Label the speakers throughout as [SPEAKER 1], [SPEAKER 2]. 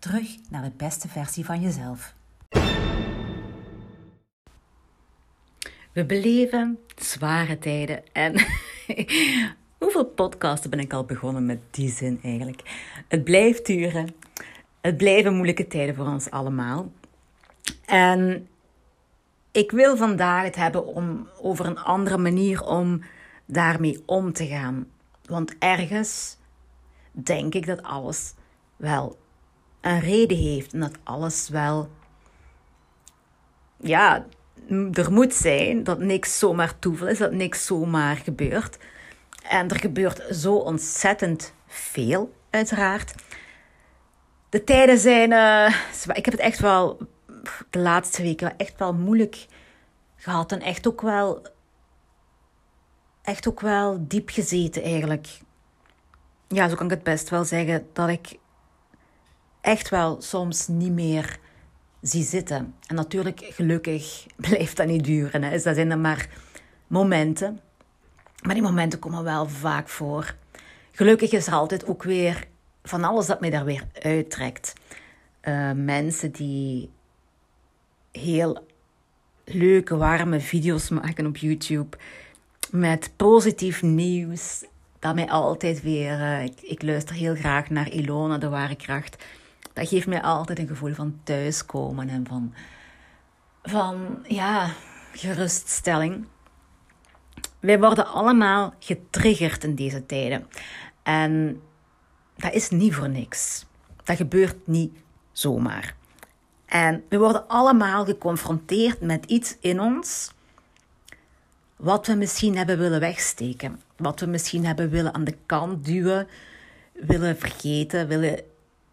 [SPEAKER 1] Terug naar de beste versie van jezelf. We beleven zware tijden en hoeveel podcasten ben ik al begonnen met die zin eigenlijk? Het blijft duren. Het blijven moeilijke tijden voor ons allemaal. En ik wil vandaag het hebben om, over een andere manier om daarmee om te gaan. Want ergens denk ik dat alles wel een reden heeft en dat alles wel, ja, er moet zijn dat niks zomaar toeval is, dat niks zomaar gebeurt. En er gebeurt zo ontzettend veel, uiteraard. De tijden zijn, uh, ik heb het echt wel de laatste weken echt wel moeilijk gehad en echt ook wel, echt ook wel diep gezeten eigenlijk. Ja, zo kan ik het best wel zeggen dat ik echt wel soms niet meer zie zitten. En natuurlijk, gelukkig blijft dat niet duren. Hè. Dus dat zijn er maar momenten. Maar die momenten komen wel vaak voor. Gelukkig is er altijd ook weer van alles dat mij daar weer uittrekt. Uh, mensen die heel leuke, warme video's maken op YouTube. Met positief nieuws. Dat mij altijd weer. Uh, ik, ik, luister heel graag naar Ilona, de ware kracht. Dat geeft mij altijd een gevoel van thuiskomen en van. van ja, geruststelling. Wij worden allemaal getriggerd in deze tijden. En dat is niet voor niks. Dat gebeurt niet zomaar. En we worden allemaal geconfronteerd met iets in ons wat we misschien hebben willen wegsteken. Wat we misschien hebben willen aan de kant duwen, willen vergeten, willen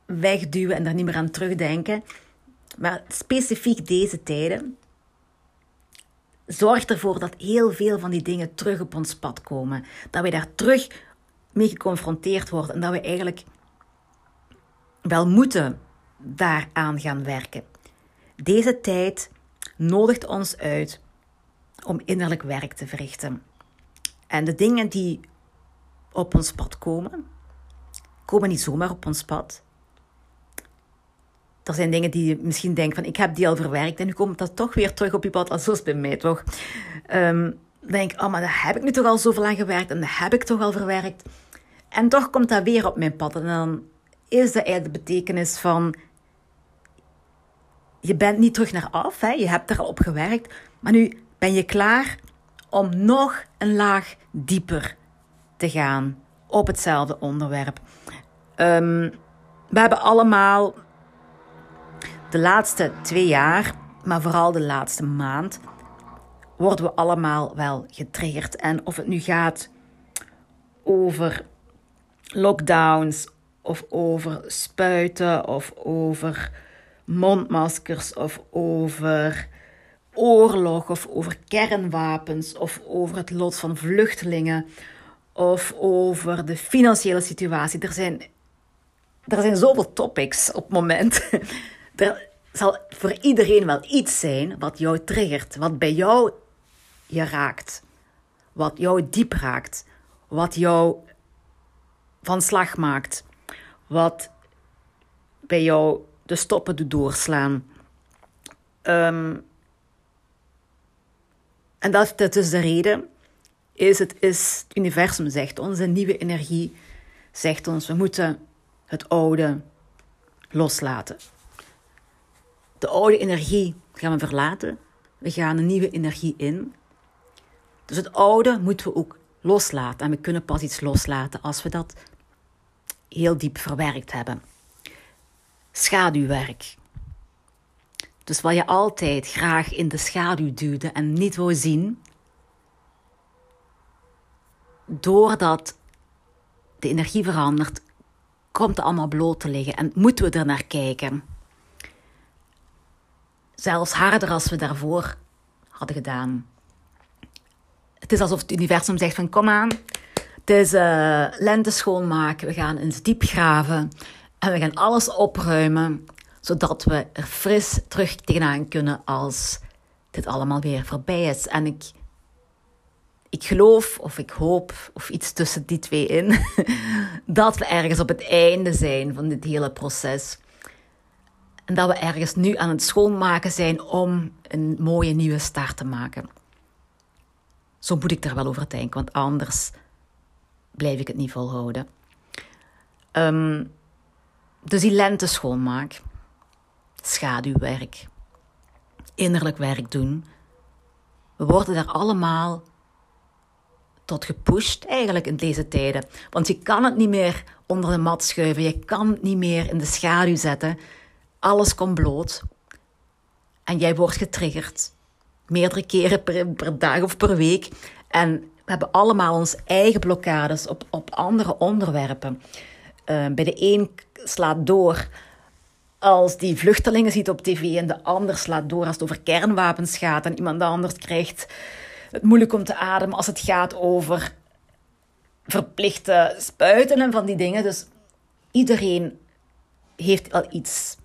[SPEAKER 1] wegduwen en daar niet meer aan terugdenken. Maar specifiek deze tijden zorgt ervoor dat heel veel van die dingen terug op ons pad komen. Dat we daar terug mee geconfronteerd worden en dat we eigenlijk wel moeten daaraan gaan werken. Deze tijd nodigt ons uit om innerlijk werk te verrichten. En de dingen die op ons pad komen, komen niet zomaar op ons pad. Er zijn dingen die je misschien denkt van ik heb die al verwerkt en nu komt dat toch weer terug op je pad. Zo is bij mij toch. Um, denk oh maar daar heb ik nu toch al zoveel aan gewerkt en dat heb ik toch al verwerkt. En toch komt dat weer op mijn pad. En dan is dat eigenlijk de betekenis van je bent niet terug naar af, hè? je hebt er al op gewerkt, maar nu ben je klaar om nog een laag dieper te gaan op hetzelfde onderwerp. Um, we hebben allemaal de laatste twee jaar, maar vooral de laatste maand, worden we allemaal wel getriggerd. En of het nu gaat over lockdowns, of over spuiten, of over mondmaskers of over oorlog of over kernwapens of over het lot van vluchtelingen of over de financiële situatie. Er zijn, er zijn zoveel topics op moment. Er zal voor iedereen wel iets zijn wat jou triggert, wat bij jou je raakt, wat jou diep raakt, wat jou van slag maakt, wat bij jou de stoppen doet doorslaan. Um, en dat, dat is de reden. Is het, is, het universum zegt ons, een nieuwe energie zegt ons, we moeten het oude loslaten. De oude energie gaan we verlaten. We gaan een nieuwe energie in. Dus het oude moeten we ook loslaten. En we kunnen pas iets loslaten als we dat heel diep verwerkt hebben schaduwwerk. Dus wat je altijd graag in de schaduw duwde en niet wou zien, doordat de energie verandert, komt het allemaal bloot te liggen en moeten we er naar kijken. Zelfs harder als we daarvoor hadden gedaan. Het is alsof het universum zegt van kom aan, het is uh, lente schoonmaken, we gaan eens diep graven en we gaan alles opruimen, zodat we er fris terug tegenaan kunnen als dit allemaal weer voorbij is. En ik, ik geloof of ik hoop, of iets tussen die twee in, dat we ergens op het einde zijn van dit hele proces. En dat we ergens nu aan het schoonmaken zijn om een mooie nieuwe start te maken. Zo moet ik daar wel over denken, want anders blijf ik het niet volhouden. Um, dus die lente schoonmaak, schaduwwerk, innerlijk werk doen. We worden daar allemaal tot gepusht eigenlijk in deze tijden. Want je kan het niet meer onder de mat schuiven, je kan het niet meer in de schaduw zetten. Alles komt bloot. En jij wordt getriggerd. Meerdere keren per, per dag of per week. En we hebben allemaal onze eigen blokkades op, op andere onderwerpen. Uh, bij de een slaat door als die vluchtelingen ziet op tv en de ander slaat door als het over kernwapens gaat en iemand anders krijgt het moeilijk om te ademen als het gaat over verplichte spuiten en van die dingen. Dus iedereen heeft al iets.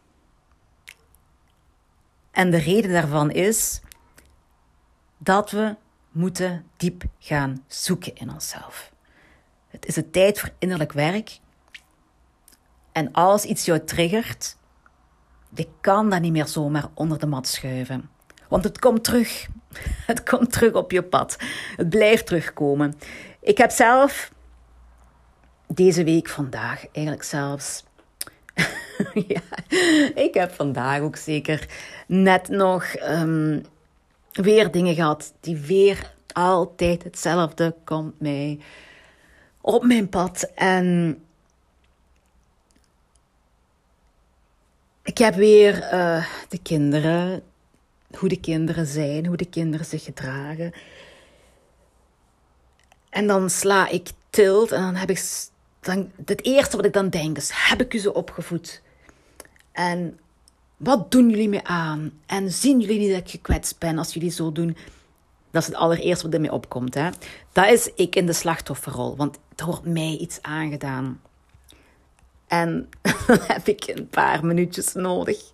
[SPEAKER 1] En de reden daarvan is dat we moeten diep gaan zoeken in onszelf. Het is de tijd voor innerlijk werk. En als iets jou triggert, je kan dat niet meer zomaar onder de mat schuiven. Want het komt terug. Het komt terug op je pad. Het blijft terugkomen. Ik heb zelf deze week, vandaag eigenlijk zelfs. ja, ik heb vandaag ook zeker net nog um, weer dingen gehad die weer altijd hetzelfde komt mij op mijn pad. En ik heb weer uh, de kinderen hoe de kinderen zijn, hoe de kinderen zich gedragen. En dan sla ik tilt en dan heb ik. Dan, het eerste wat ik dan denk is: heb ik u zo opgevoed? En wat doen jullie me aan? En zien jullie niet dat ik gekwetst ben als jullie zo doen? Dat is het allereerste wat er opkomt. Hè? Dat is ik in de slachtofferrol, want er wordt mij iets aangedaan. En dan heb ik een paar minuutjes nodig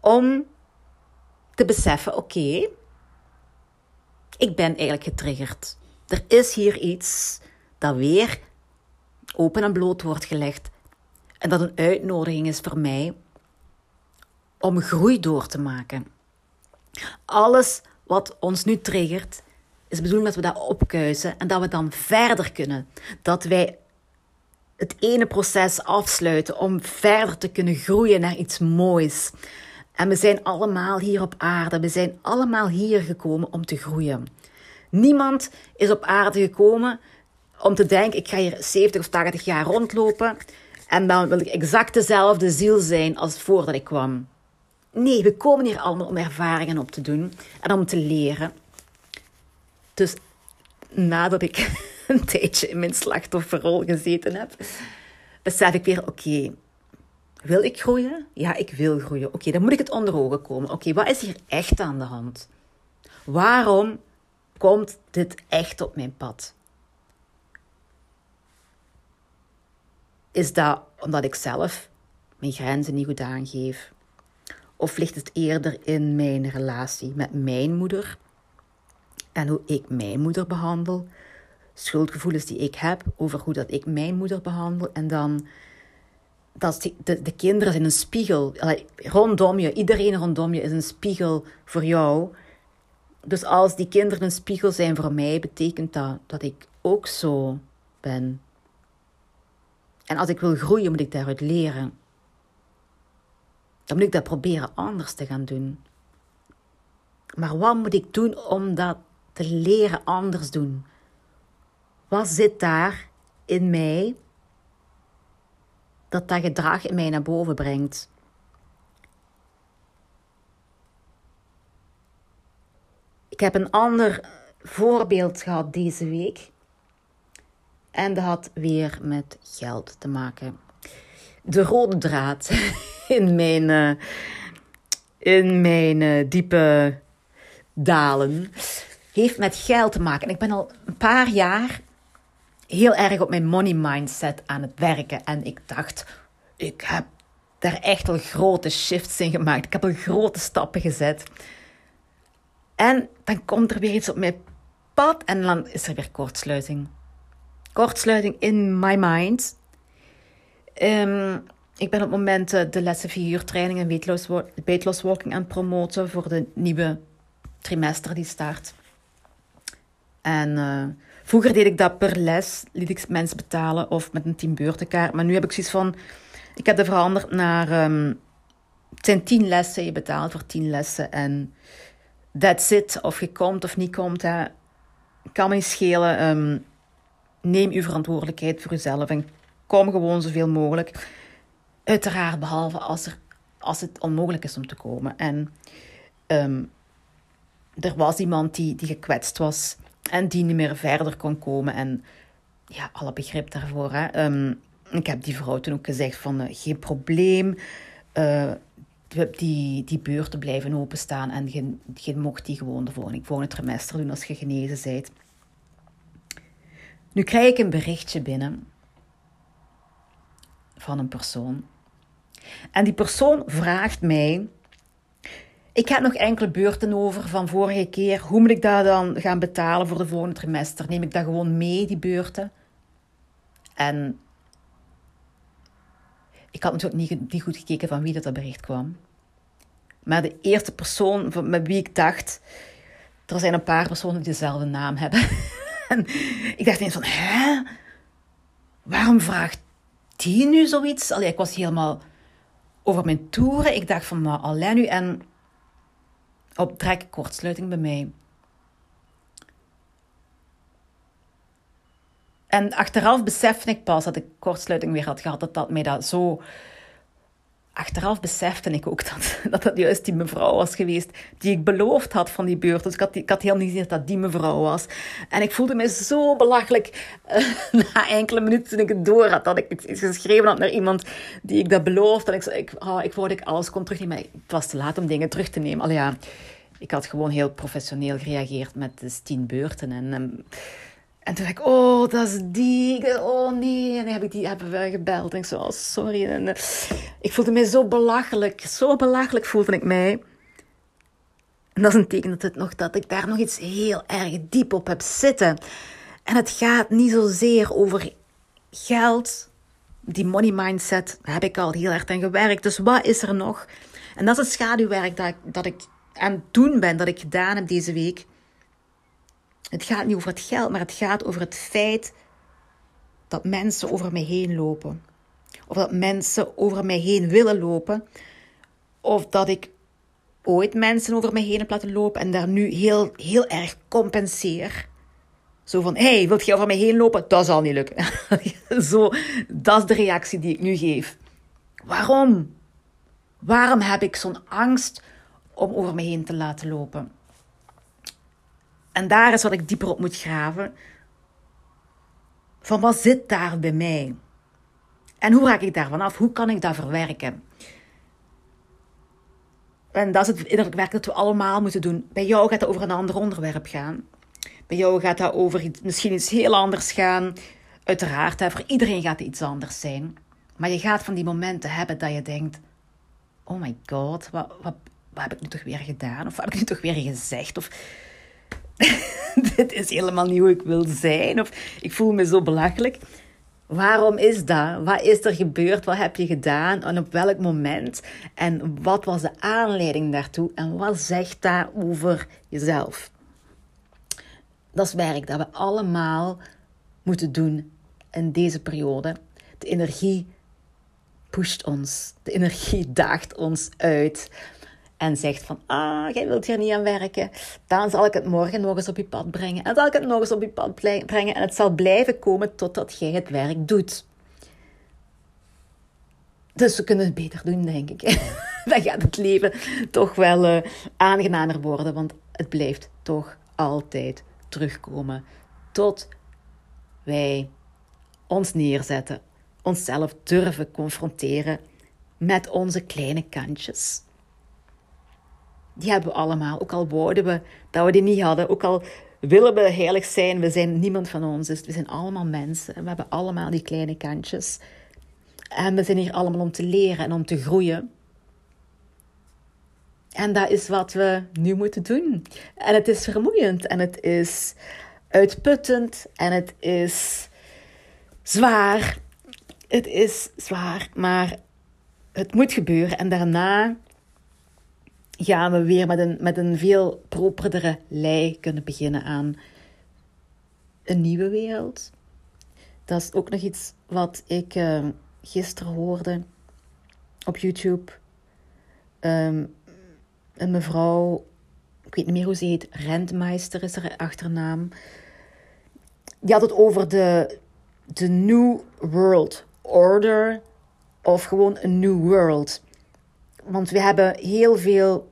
[SPEAKER 1] om te beseffen: oké, ik ben eigenlijk getriggerd. Er is hier iets dat weer open en bloot wordt gelegd. En dat een uitnodiging is voor mij om groei door te maken. Alles wat ons nu triggert, is de bedoeling dat we dat opkuisen en dat we dan verder kunnen. Dat wij het ene proces afsluiten om verder te kunnen groeien naar iets moois. En we zijn allemaal hier op aarde. We zijn allemaal hier gekomen om te groeien. Niemand is op aarde gekomen om te denken: ik ga hier 70 of 80 jaar rondlopen en dan wil ik exact dezelfde ziel zijn als voordat ik kwam. Nee, we komen hier allemaal om ervaringen op te doen en om te leren. Dus nadat ik een tijdje in mijn slachtofferrol gezeten heb, besef ik weer: oké, wil ik groeien? Ja, ik wil groeien. Oké, dan moet ik het onder ogen komen. Oké, wat is hier echt aan de hand? Waarom komt dit echt op mijn pad? Is dat omdat ik zelf mijn grenzen niet goed aangeef? Of ligt het eerder in mijn relatie met mijn moeder? En hoe ik mijn moeder behandel? Schuldgevoelens die ik heb over hoe dat ik mijn moeder behandel. En dan dat de, de kinderen zijn een spiegel. Rondom je, iedereen rondom je is een spiegel voor jou. Dus als die kinderen een spiegel zijn voor mij, betekent dat dat ik ook zo ben. En als ik wil groeien, moet ik daaruit leren. Dan moet ik dat proberen anders te gaan doen. Maar wat moet ik doen om dat te leren anders doen? Wat zit daar in mij dat dat gedrag in mij naar boven brengt. Ik heb een ander voorbeeld gehad deze week. En dat had weer met geld te maken. De rode draad in mijn, uh, in mijn uh, diepe dalen heeft met geld te maken. En ik ben al een paar jaar heel erg op mijn money mindset aan het werken. En ik dacht, ik heb daar echt al grote shifts in gemaakt. Ik heb al grote stappen gezet. En dan komt er weer iets op mijn pad en dan is er weer kortsluiting. Kortsluiting in my mind. Um, ik ben op het moment eh, de lessen vier training en weight loss walking aan het promoten voor de nieuwe trimester die start. En uh, vroeger deed ik dat per les, liet ik mensen betalen of met een teambeurtenkaart. Maar nu heb ik zoiets van, ik heb dat veranderd naar, um, het zijn tien lessen, je betaalt voor tien lessen. En that's it, of je komt of niet komt, hè. kan me niet schelen. Um, neem uw verantwoordelijkheid voor uzelf en kom gewoon zoveel mogelijk. Uiteraard, behalve als, er, als het onmogelijk is om te komen. En um, er was iemand die, die gekwetst was en die niet meer verder kon komen. En ja, alle begrip daarvoor. Hè. Um, ik heb die vrouw toen ook gezegd van uh, geen probleem. Uh, die, die beurten blijven openstaan en je, je mocht die gewoon de volgende, volgende trimester doen als je genezen bent. Nu krijg ik een berichtje binnen van een persoon. En die persoon vraagt mij ik heb nog enkele beurten over van vorige keer. Hoe moet ik dat dan gaan betalen voor de volgende trimester? Neem ik dat gewoon mee, die beurten? En ik had natuurlijk niet, goed gekeken van wie dat, dat bericht kwam. Maar de eerste persoon met wie ik dacht... Er zijn een paar personen die dezelfde naam hebben. en ik dacht eens van, hè? Waarom vraagt die nu zoiets? Allee, ik was helemaal over mijn toeren. Ik dacht van, maar alleen nu... En op trek kortsluiting bij mij. En achteraf besefte ik pas dat ik kortsluiting weer had gehad. Dat dat mij dat zo... Achteraf besefte ik ook dat, dat juist die mevrouw was geweest die ik beloofd had van die beurt. Dus ik had, ik heel niet gezien dat die mevrouw was. En ik voelde me zo belachelijk na enkele minuten toen ik het door had. Dat ik iets geschreven had naar iemand die ik dat beloofde. En ik, ik, oh, ik wou ik alles kon terugnemen. Maar het was te laat om dingen terug te nemen. Al ja, ik had gewoon heel professioneel gereageerd met de tien beurten. En, ehm, en toen dacht ik, oh, dat is die. Oh nee. En dan heb ik die hebben we gebeld. En ik zo, oh, sorry. En, uh, ik voelde mij zo belachelijk. Zo belachelijk voelde ik mij. En dat is een teken dat, het nog, dat ik daar nog iets heel erg diep op heb zitten. En het gaat niet zozeer over geld. Die money mindset, heb ik al heel erg aan gewerkt. Dus wat is er nog? En dat is het schaduwwerk dat, dat ik aan het doen ben, dat ik gedaan heb deze week. Het gaat niet over het geld, maar het gaat over het feit dat mensen over mij heen lopen. Of dat mensen over mij heen willen lopen. Of dat ik ooit mensen over mij heen heb laten lopen en daar nu heel, heel erg compenseer. Zo van, hé, hey, wilt je over mij heen lopen? Dat zal niet lukken. Zo, dat is de reactie die ik nu geef. Waarom? Waarom heb ik zo'n angst om over me heen te laten lopen. En daar is wat ik dieper op moet graven. Van wat zit daar bij mij? En hoe raak ik daar vanaf? Hoe kan ik dat verwerken? En dat is het innerlijk werk dat we allemaal moeten doen. Bij jou gaat het over een ander onderwerp gaan. Bij jou gaat dat over iets, misschien iets heel anders gaan. Uiteraard, hè, voor iedereen gaat het iets anders zijn. Maar je gaat van die momenten hebben dat je denkt: Oh my god, wat, wat, wat heb ik nu toch weer gedaan? Of wat heb ik nu toch weer gezegd? Of dit is helemaal niet hoe ik wil zijn. Of ik voel me zo belachelijk. Waarom is dat? Wat is er gebeurd? Wat heb je gedaan? En op welk moment? En wat was de aanleiding daartoe? En wat zegt daar over jezelf? Dat is werk dat we allemaal moeten doen in deze periode. De energie pusht ons. De energie daagt ons uit en zegt van, ah, jij wilt hier niet aan werken, dan zal ik het morgen nog eens op je pad brengen. En zal ik het nog eens op je pad brengen en het zal blijven komen totdat jij het werk doet. Dus we kunnen het beter doen, denk ik. dan gaat het leven toch wel uh, aangenamer worden, want het blijft toch altijd terugkomen tot wij ons neerzetten, onszelf durven confronteren met onze kleine kantjes Die hebben we allemaal. Ook al wouden we dat we die niet hadden. Ook al willen we heilig zijn. We zijn niemand van ons. Dus we zijn allemaal mensen. En we hebben allemaal die kleine kantjes. En we zijn hier allemaal om te leren en om te groeien. En dat is wat we nu moeten doen. En het is vermoeiend en het is uitputtend en het is zwaar. Het is zwaar, maar het moet gebeuren. En daarna gaan we weer met een, met een veel properdere lei kunnen beginnen aan een nieuwe wereld. Dat is ook nog iets wat ik uh, gisteren hoorde op YouTube. Um, een mevrouw, ik weet niet meer hoe ze heet, Rentmeister is haar achternaam. Die had het over de, de New World Order of gewoon een New World. Want we hebben heel veel,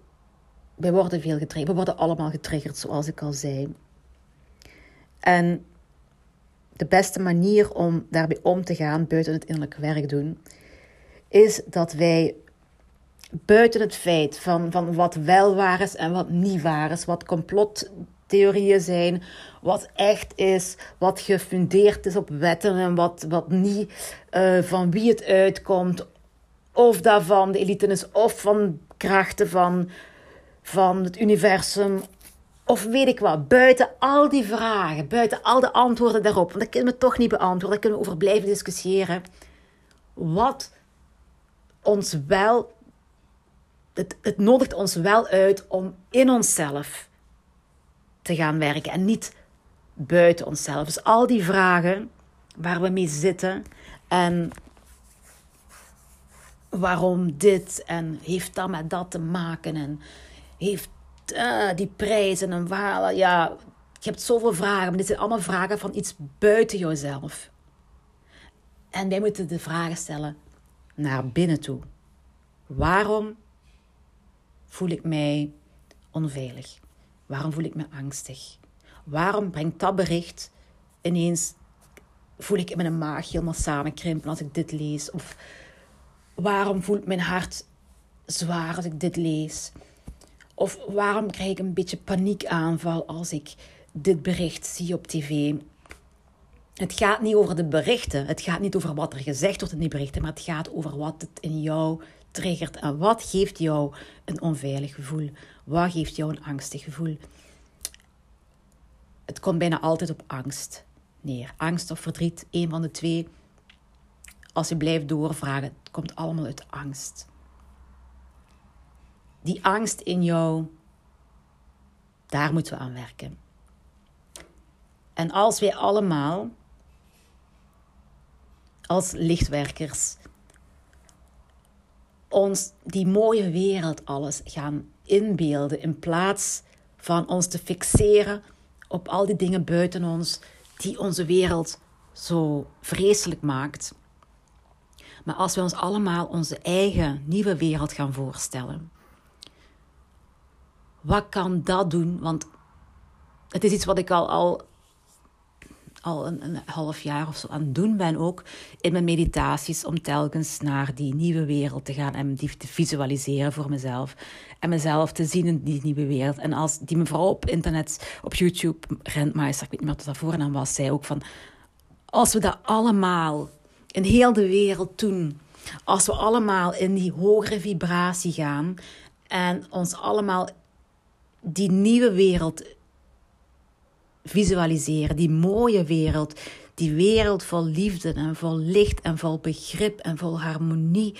[SPEAKER 1] wij worden veel getriggerd, we worden allemaal getriggerd zoals ik al zei. En de beste manier om daarbij om te gaan, buiten het innerlijk werk doen, is dat wij buiten het feit van, van wat wel waar is en wat niet waar is, wat complottheorieën zijn, wat echt is, wat gefundeerd is op wetten en wat, wat niet, uh, van wie het uitkomt, of daarvan de elite is, of van krachten van, van het universum, of weet ik wat, buiten al die vragen, buiten al de antwoorden daarop, want dat kunnen we toch niet beantwoorden, daar kunnen we over blijven discussiëren. Wat ons wel het, het nodigt ons wel uit om in onszelf te gaan werken en niet buiten onszelf. Dus al die vragen waar we mee zitten en waarom dit en heeft dat met dat te maken en heeft uh, die prijzen en waar, ja, je hebt zoveel vragen, maar dit zijn allemaal vragen van iets buiten jezelf. En wij moeten de vragen stellen naar binnen toe. Waarom voel ik mij onveilig? Waarom voel ik me angstig? Waarom brengt dat bericht ineens, voel ik in mijn maag helemaal samenkrimpen als ik dit lees? Of waarom voelt mijn hart zwaar als ik dit lees? Of waarom krijg ik een beetje paniekaanval als ik dit bericht zie op tv? Het gaat niet over de berichten. Het gaat niet over wat er gezegd wordt in die berichten. Maar het gaat over wat het in jou triggert. En wat geeft jou een onveilig gevoel? Wat geeft jou een angstig gevoel? Het komt bijna altijd op angst neer. Angst of verdriet, een van de twee. Als je blijft doorvragen, het komt allemaal uit angst. Die angst in jou, daar moeten we aan werken. En als wij allemaal als lichtwerkers ons die mooie wereld alles gaan inbeelden in plaats van ons te fixeren op al die dingen buiten ons die onze wereld zo vreselijk maakt. Maar als we ons allemaal onze eigen nieuwe wereld gaan voorstellen, wat kan dat doen? Want het is iets wat ik al, al al een, een, half jaar of zo aan het doen ben ook in mijn meditaties om telkens naar die nieuwe wereld te gaan en die te visualiseren voor mezelf en mezelf te zien in die nieuwe wereld. En als die mevrouw op internet, op YouTube, Rentmeister, ik weet niet meer wat dat voornaam was, zei ook van als we dat allemaal in heel de wereld doen, als we allemaal in die hogere vibratie gaan en ons allemaal die nieuwe wereld visualiseren. Die mooie wereld. Die wereld vol liefde en vol licht en vol begrip en vol harmonie.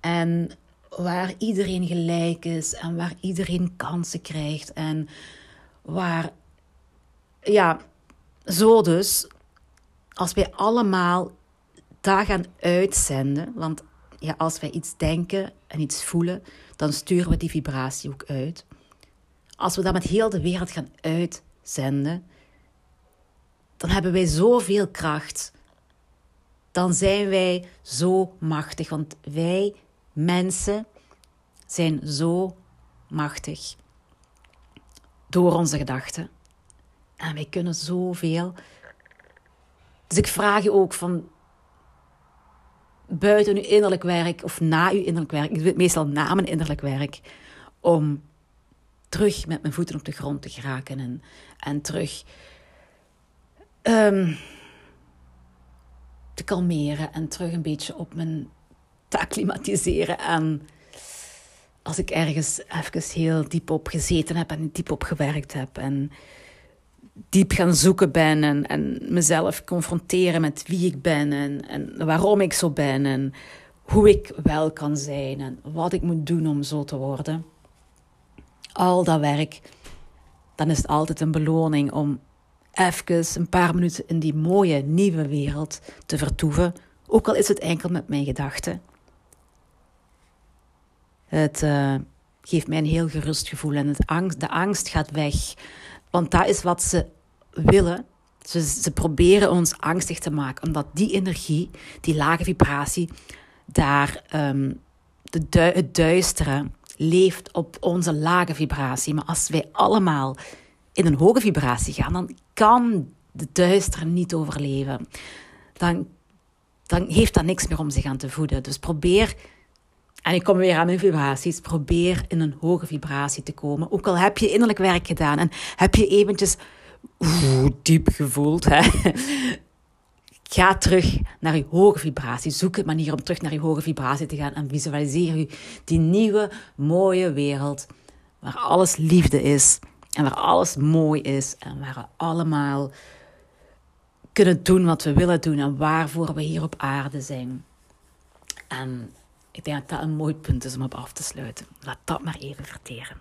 [SPEAKER 1] En waar iedereen gelijk is en waar iedereen kansen krijgt. En waar, ja, zo dus, als wij allemaal daar gaan uitzenden, want ja, als wij iets denken en iets voelen, dan sturen we die vibratie ook uit. Als we dat met heel de wereld gaan uitzenden, dan hebben wij zoveel kracht. Dan zijn wij zo machtig, want wij mensen zijn zo machtig door onze gedachten. En wij kunnen zoveel. Dus ik vraag je ook van buiten uw innerlijk werk of na uw innerlijk werk, ik doe het meestal na mijn innerlijk werk, om terug met mijn voeten op de grond te geraken en, en terug um, te kalmeren en terug een beetje op mijn te acclimatiseren. En als ik ergens even heel diep op gezeten heb en diep op gewerkt heb en diep gaan zoeken ben en, en mezelf confronteren met wie ik ben en, en waarom ik zo ben en hoe ik wel kan zijn en wat ik moet doen om zo te worden. Al dat werk, dan is het altijd een beloning om even een paar minuten in die mooie nieuwe wereld te vertoeven, ook al is het enkel met mijn gedachten. Het uh, geeft mij een heel gerust gevoel en het angst, de angst gaat weg. Want dat is wat ze willen. Ze, ze proberen ons angstig te maken, omdat die energie, die lage vibratie, daar um, de het duistere leeft op onze lage vibratie. Maar als wij allemaal in een hoge vibratie gaan, dan kan de duistere niet overleven. Dan, dan heeft dat niks meer om zich aan te voeden. Dus probeer, en ik kom weer aan mijn vibraties, probeer in een hoge vibratie te komen. Ook al heb je innerlijk werk gedaan en heb je eventjes oeh, diep gevoeld, hè? Ga terug naar je hoge vibratie. Zoek een manier om terug naar je hoge vibratie te gaan en visualiseer je die nieuwe, mooie wereld waar alles liefde is en waar alles mooi is en waar we allemaal kunnen doen wat we willen doen en waarvoor we hier op aarde zijn. En ik denk dat dat een mooi punt is om op af te sluiten. Laat dat maar even verteren.